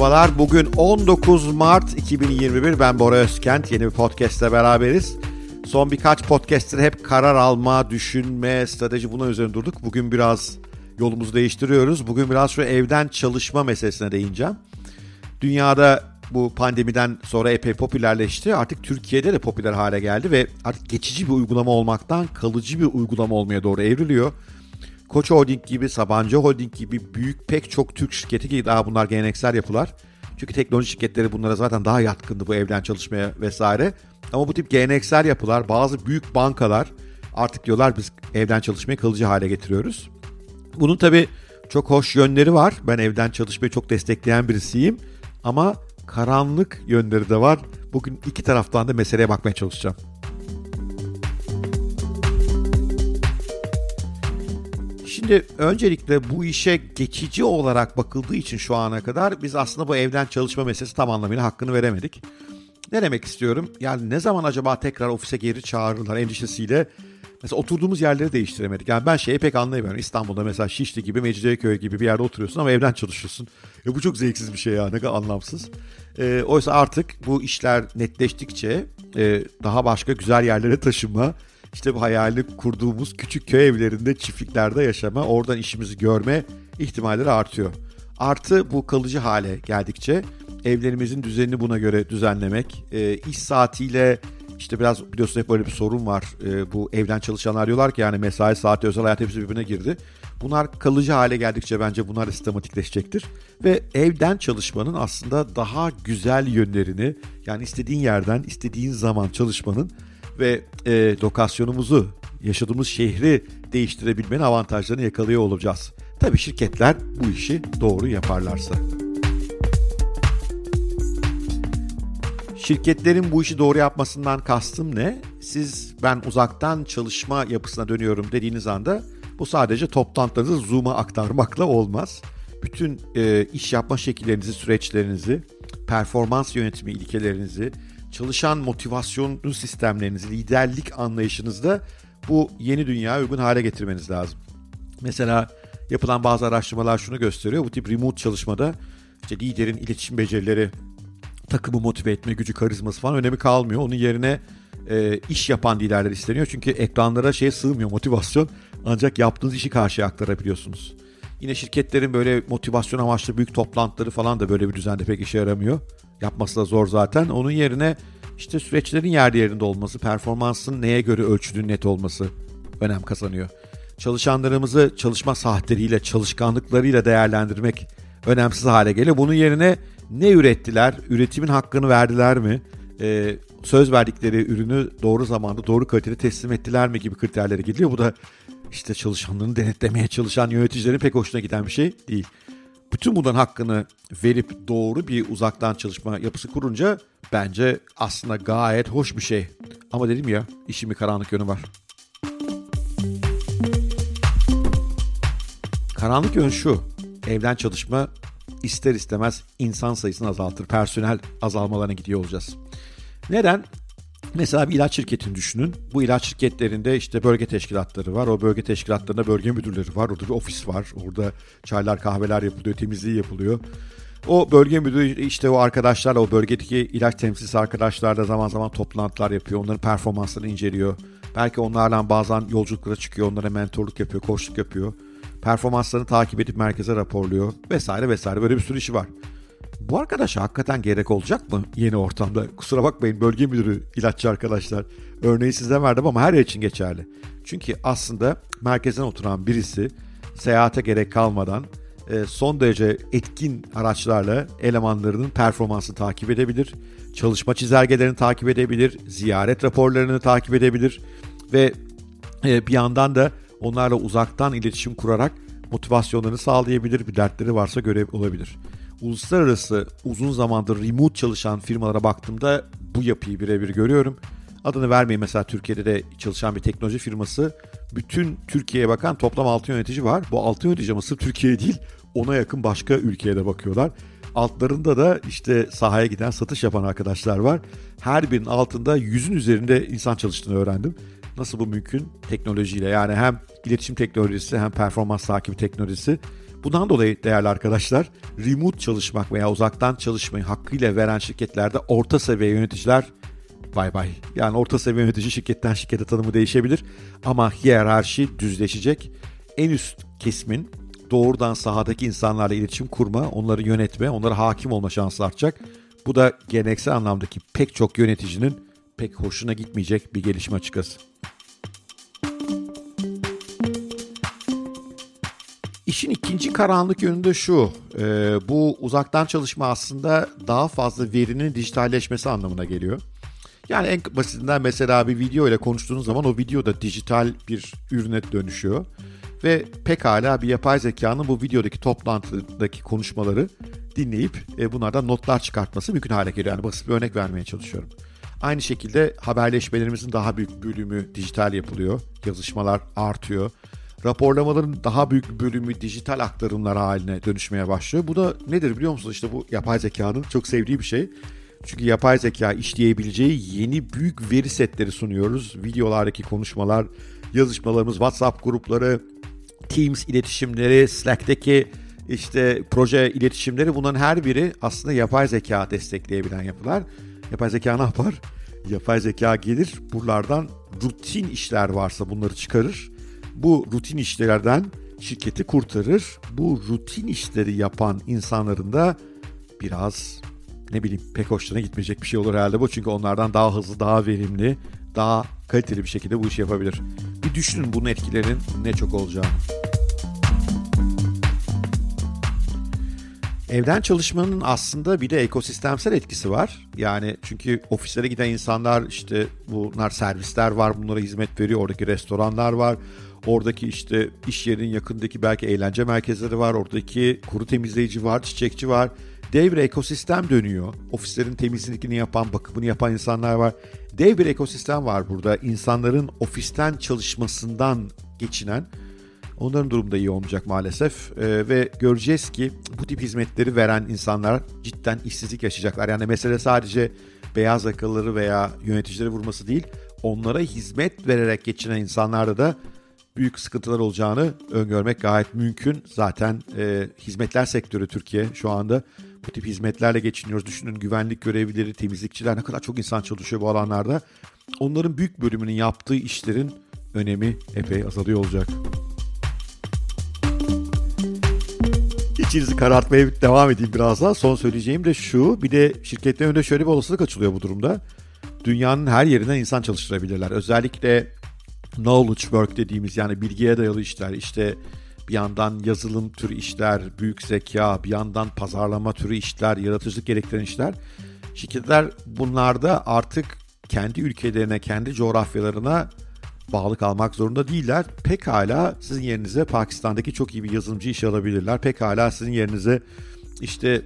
merhabalar. Bugün 19 Mart 2021. Ben Bora Özkent. Yeni bir podcast'te beraberiz. Son birkaç podcast'te hep karar alma, düşünme, strateji bunun üzerine durduk. Bugün biraz yolumuzu değiştiriyoruz. Bugün biraz şu evden çalışma meselesine değineceğim. Dünyada bu pandemiden sonra epey popülerleşti. Artık Türkiye'de de popüler hale geldi ve artık geçici bir uygulama olmaktan kalıcı bir uygulama olmaya doğru evriliyor. Koç Holding gibi, Sabancı Holding gibi büyük pek çok Türk şirketi ki daha bunlar geleneksel yapılar. Çünkü teknoloji şirketleri bunlara zaten daha yatkındı bu evden çalışmaya vesaire. Ama bu tip geleneksel yapılar, bazı büyük bankalar artık diyorlar biz evden çalışmayı kalıcı hale getiriyoruz. Bunun tabii çok hoş yönleri var. Ben evden çalışmayı çok destekleyen birisiyim. Ama karanlık yönleri de var. Bugün iki taraftan da meseleye bakmaya çalışacağım. Şimdi öncelikle bu işe geçici olarak bakıldığı için şu ana kadar biz aslında bu evden çalışma meselesi tam anlamıyla hakkını veremedik. Ne demek istiyorum? Yani ne zaman acaba tekrar ofise geri çağırırlar endişesiyle Mesela oturduğumuz yerleri değiştiremedik. Yani ben şeyi pek anlayamıyorum. İstanbul'da mesela Şişli gibi, Mecidiyeköy gibi bir yerde oturuyorsun ama evden çalışıyorsun. E bu çok zevksiz bir şey ya. Ne kadar anlamsız. E, oysa artık bu işler netleştikçe e, daha başka güzel yerlere taşınma, işte bu hayali kurduğumuz küçük köy evlerinde, çiftliklerde yaşama, oradan işimizi görme ihtimalleri artıyor. Artı bu kalıcı hale geldikçe evlerimizin düzenini buna göre düzenlemek, e, iş saatiyle işte biraz biliyorsun hep böyle bir sorun var. E, bu evden çalışanlar diyorlar ki yani mesai saati, özel hayat hepsi birbirine girdi. Bunlar kalıcı hale geldikçe bence bunlar sistematikleşecektir. Ve evden çalışmanın aslında daha güzel yönlerini yani istediğin yerden istediğin zaman çalışmanın ve e, lokasyonumuzu yaşadığımız şehri değiştirebilmenin avantajlarını yakalıyor olacağız. Tabii şirketler bu işi doğru yaparlarsa. Şirketlerin bu işi doğru yapmasından kastım ne? Siz ben uzaktan çalışma yapısına dönüyorum dediğiniz anda bu sadece toplantılarınızı Zoom'a aktarmakla olmaz. Bütün e, iş yapma şekillerinizi, süreçlerinizi, performans yönetimi ilkelerinizi, çalışan motivasyonlu sistemlerinizi, liderlik anlayışınızda bu yeni dünyaya uygun hale getirmeniz lazım. Mesela yapılan bazı araştırmalar şunu gösteriyor. Bu tip remote çalışmada işte liderin iletişim becerileri, takımı motive etme gücü, karizması falan önemi kalmıyor. Onun yerine e, iş yapan liderler isteniyor. Çünkü ekranlara şey sığmıyor motivasyon. Ancak yaptığınız işi karşıya aktarabiliyorsunuz. Yine şirketlerin böyle motivasyon amaçlı büyük toplantıları falan da böyle bir düzende pek işe yaramıyor. Yapması da zor zaten. Onun yerine işte süreçlerin yer yerinde olması, performansın neye göre ölçüdüğün net olması önem kazanıyor. Çalışanlarımızı çalışma saatleriyle, çalışkanlıklarıyla değerlendirmek önemsiz hale geliyor. Bunun yerine ne ürettiler, üretimin hakkını verdiler mi, ee, söz verdikleri ürünü doğru zamanda, doğru kalitede teslim ettiler mi gibi kriterlere gidiliyor. Bu da işte çalışanlarını denetlemeye çalışan yöneticilerin pek hoşuna giden bir şey değil. Bütün bunların hakkını verip doğru bir uzaktan çalışma yapısı kurunca bence aslında gayet hoş bir şey. Ama dedim ya işin bir karanlık yönü var. Karanlık yön şu. Evden çalışma ister istemez insan sayısını azaltır. Personel azalmalarına gidiyor olacağız. Neden? Mesela bir ilaç şirketini düşünün. Bu ilaç şirketlerinde işte bölge teşkilatları var. O bölge teşkilatlarında bölge müdürleri var. Orada bir ofis var. Orada çaylar kahveler yapılıyor, temizliği yapılıyor. O bölge müdürü işte o arkadaşlarla o bölgedeki ilaç temsilcisi arkadaşlarla zaman zaman toplantılar yapıyor. Onların performanslarını inceliyor. Belki onlarla bazen yolculuklara çıkıyor. Onlara mentorluk yapıyor, koçluk yapıyor. Performanslarını takip edip merkeze raporluyor vesaire vesaire. Böyle bir sürü işi var. Bu arkadaşa hakikaten gerek olacak mı yeni ortamda? Kusura bakmayın bölge müdürü ilaççı arkadaşlar. Örneği size verdim ama her yer için geçerli. Çünkü aslında merkezden oturan birisi seyahate gerek kalmadan e, son derece etkin araçlarla elemanlarının performansını takip edebilir. Çalışma çizelgelerini takip edebilir. Ziyaret raporlarını takip edebilir. Ve e, bir yandan da onlarla uzaktan iletişim kurarak motivasyonlarını sağlayabilir. Bir dertleri varsa görev olabilir uluslararası uzun zamandır remote çalışan firmalara baktığımda bu yapıyı birebir görüyorum. Adını vermeyin mesela Türkiye'de de çalışan bir teknoloji firması. Bütün Türkiye'ye bakan toplam 6 yönetici var. Bu 6 yönetici ama sırf Türkiye değil ona yakın başka ülkeye de bakıyorlar. Altlarında da işte sahaya giden satış yapan arkadaşlar var. Her birinin altında yüzün üzerinde insan çalıştığını öğrendim. Nasıl bu mümkün? Teknolojiyle yani hem iletişim teknolojisi hem performans takibi teknolojisi Bundan dolayı değerli arkadaşlar remote çalışmak veya uzaktan çalışmayı hakkıyla veren şirketlerde orta seviye yöneticiler bay bay. Yani orta seviye yönetici şirketten şirkete tanımı değişebilir ama hiyerarşi düzleşecek. En üst kesimin doğrudan sahadaki insanlarla iletişim kurma, onları yönetme, onlara hakim olma şansı artacak. Bu da geleneksel anlamdaki pek çok yöneticinin pek hoşuna gitmeyecek bir gelişme açıkçası. İşin ikinci karanlık yönü de şu. E, bu uzaktan çalışma aslında daha fazla verinin dijitalleşmesi anlamına geliyor. Yani en basitinden mesela bir video ile konuştuğunuz zaman o video da dijital bir ürüne dönüşüyor. Ve pekala bir yapay zekanın bu videodaki toplantıdaki konuşmaları dinleyip e, bunlardan notlar çıkartması mümkün hale geliyor. Yani basit bir örnek vermeye çalışıyorum. Aynı şekilde haberleşmelerimizin daha büyük bölümü dijital yapılıyor. Yazışmalar artıyor. Raporlamaların daha büyük bölümü dijital aktarımlar haline dönüşmeye başlıyor. Bu da nedir biliyor musunuz? İşte bu yapay zekanın çok sevdiği bir şey. Çünkü yapay zeka işleyebileceği yeni büyük veri setleri sunuyoruz. Videolardaki konuşmalar, yazışmalarımız, WhatsApp grupları, Teams iletişimleri, Slack'teki işte proje iletişimleri bunların her biri aslında yapay zeka destekleyebilen yapılar. Yapay zeka ne yapar? Yapay zeka gelir buralardan rutin işler varsa bunları çıkarır. Bu rutin işlerden şirketi kurtarır. Bu rutin işleri yapan insanların da biraz ne bileyim pek hoşlarına gitmeyecek bir şey olur herhalde bu. Çünkü onlardan daha hızlı, daha verimli, daha kaliteli bir şekilde bu işi yapabilir. Bir düşünün bunun etkilerinin ne çok olacağını. Evden çalışmanın aslında bir de ekosistemsel etkisi var. Yani çünkü ofislere giden insanlar işte bunlar servisler var bunlara hizmet veriyor. Oradaki restoranlar var. Oradaki işte iş yerinin yakındaki belki eğlence merkezleri var. Oradaki kuru temizleyici var, çiçekçi var. Dev bir ekosistem dönüyor. Ofislerin temizliğini yapan, bakımını yapan insanlar var. Dev bir ekosistem var burada. İnsanların ofisten çalışmasından geçinen Onların durumu da iyi olmayacak maalesef ee, ve göreceğiz ki bu tip hizmetleri veren insanlar cidden işsizlik yaşayacaklar. Yani mesele sadece beyaz yakalıları veya yöneticileri vurması değil, onlara hizmet vererek geçinen insanlarda da büyük sıkıntılar olacağını öngörmek gayet mümkün. Zaten e, hizmetler sektörü Türkiye şu anda bu tip hizmetlerle geçiniyoruz. Düşünün güvenlik görevlileri, temizlikçiler ne kadar çok insan çalışıyor bu alanlarda. Onların büyük bölümünün yaptığı işlerin önemi epey azalıyor olacak. İçinizi karartmaya devam edeyim biraz daha. Son söyleyeceğim de şu. Bir de şirketlerin önünde şöyle bir olasılık açılıyor bu durumda. Dünyanın her yerinden insan çalıştırabilirler. Özellikle knowledge work dediğimiz yani bilgiye dayalı işler. İşte bir yandan yazılım türü işler, büyük zeka, bir yandan pazarlama türü işler, yaratıcılık gerektiren işler. Şirketler bunlarda artık kendi ülkelerine, kendi coğrafyalarına bağlı kalmak zorunda değiller. Pekala sizin yerinize Pakistan'daki çok iyi bir yazılımcı işe alabilirler. Pekala sizin yerinize işte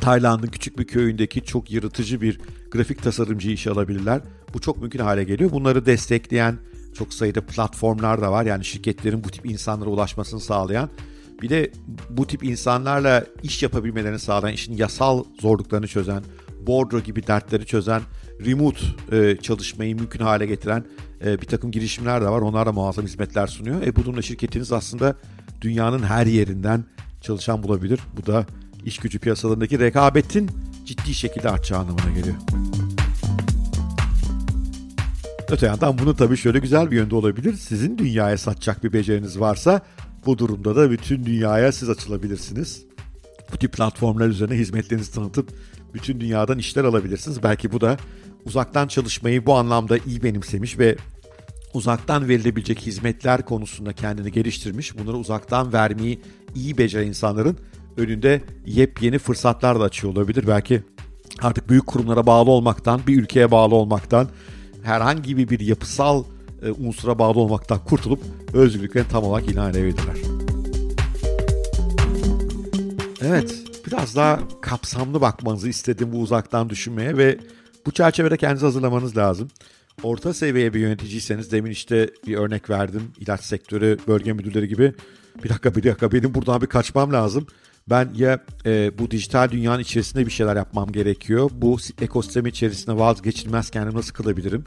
Tayland'ın küçük bir köyündeki çok yaratıcı bir grafik tasarımcı işe alabilirler. Bu çok mümkün hale geliyor. Bunları destekleyen çok sayıda platformlar da var. Yani şirketlerin bu tip insanlara ulaşmasını sağlayan. Bir de bu tip insanlarla iş yapabilmelerini sağlayan, işin yasal zorluklarını çözen, Bordro gibi dertleri çözen, remote e, çalışmayı mümkün hale getiren e, bir takım girişimler de var. Onlar da muazzam hizmetler sunuyor. E bu durumda şirketiniz aslında dünyanın her yerinden çalışan bulabilir. Bu da iş gücü piyasalarındaki rekabetin ciddi şekilde artacağı anlamına geliyor. Öte yandan bunu tabii şöyle güzel bir yönde olabilir. Sizin dünyaya satacak bir beceriniz varsa bu durumda da bütün dünyaya siz açılabilirsiniz. Bu tip platformlar üzerine hizmetlerinizi tanıtıp bütün dünyadan işler alabilirsiniz. Belki bu da uzaktan çalışmayı bu anlamda iyi benimsemiş ve uzaktan verilebilecek hizmetler konusunda kendini geliştirmiş, bunları uzaktan vermeyi iyi beceren insanların önünde yepyeni fırsatlar da açıyor olabilir. Belki artık büyük kurumlara bağlı olmaktan, bir ülkeye bağlı olmaktan, herhangi bir yapısal e, unsura bağlı olmaktan kurtulup özgürlüklerini tam olarak ilan edebilirler. Evet, biraz daha kapsamlı bakmanızı istedim bu uzaktan düşünmeye ve bu çerçevede kendinizi hazırlamanız lazım. Orta seviye bir yöneticiyseniz demin işte bir örnek verdim. ilaç sektörü, bölge müdürleri gibi. Bir dakika bir dakika benim buradan bir kaçmam lazım. Ben ya e, bu dijital dünyanın içerisinde bir şeyler yapmam gerekiyor. Bu ekosistem içerisinde vazgeçilmez kendimi nasıl kılabilirim?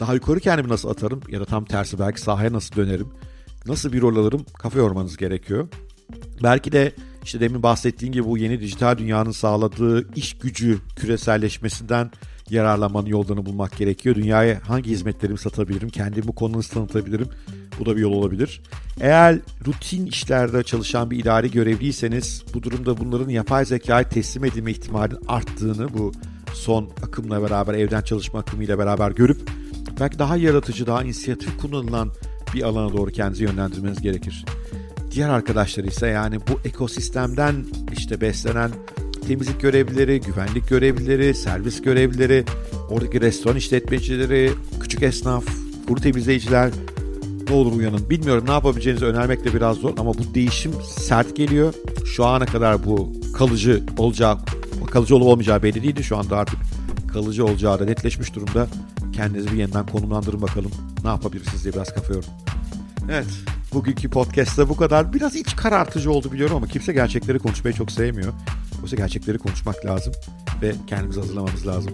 Daha yukarı kendimi nasıl atarım? Ya da tam tersi belki sahaya nasıl dönerim? Nasıl bir rol alırım? Kafa yormanız gerekiyor. Belki de işte demin bahsettiğim gibi bu yeni dijital dünyanın sağladığı iş gücü küreselleşmesinden yararlanmanın yollarını bulmak gerekiyor. Dünyaya hangi hizmetlerimi satabilirim, kendimi bu konuda tanıtabilirim. Bu da bir yol olabilir. Eğer rutin işlerde çalışan bir idari görevliyseniz bu durumda bunların yapay zekaya teslim edilme ihtimalinin arttığını bu son akımla beraber evden çalışma akımıyla beraber görüp belki daha yaratıcı, daha inisiyatif kullanılan bir alana doğru kendinizi yönlendirmeniz gerekir. Diğer arkadaşlar ise yani bu ekosistemden işte beslenen temizlik görevlileri, güvenlik görevlileri, servis görevlileri, oradaki restoran işletmecileri, küçük esnaf, kuru temizleyiciler ne olur uyanın. Bilmiyorum ne yapabileceğinizi önermek de biraz zor ama bu değişim sert geliyor. Şu ana kadar bu kalıcı olacağı, kalıcı olup olmayacağı belli değildi. Şu anda artık kalıcı olacağı da netleşmiş durumda. Kendinizi bir yeniden konumlandırın bakalım. Ne yapabilirsiniz diye biraz kafa yorun. Evet, bugünkü podcast'ta bu kadar. Biraz iç karartıcı oldu biliyorum ama kimse gerçekleri konuşmayı çok sevmiyor. Oysa gerçekleri konuşmak lazım ve kendimizi hazırlamamız lazım.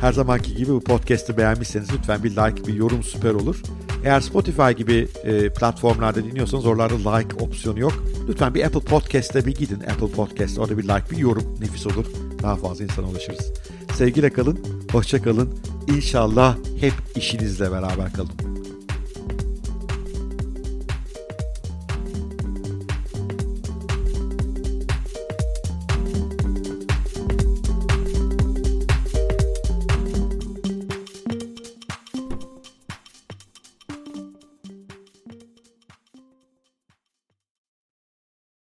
Her zamanki gibi bu podcast'ı beğenmişseniz lütfen bir like, bir yorum süper olur. Eğer Spotify gibi e, platformlarda dinliyorsanız oralarda like opsiyonu yok. Lütfen bir Apple Podcast'te bir gidin. Apple Podcast orada bir like, bir yorum nefis olur. Daha fazla insana ulaşırız. Sevgiyle kalın, hoşça kalın. İnşallah hep işinizle beraber kalın.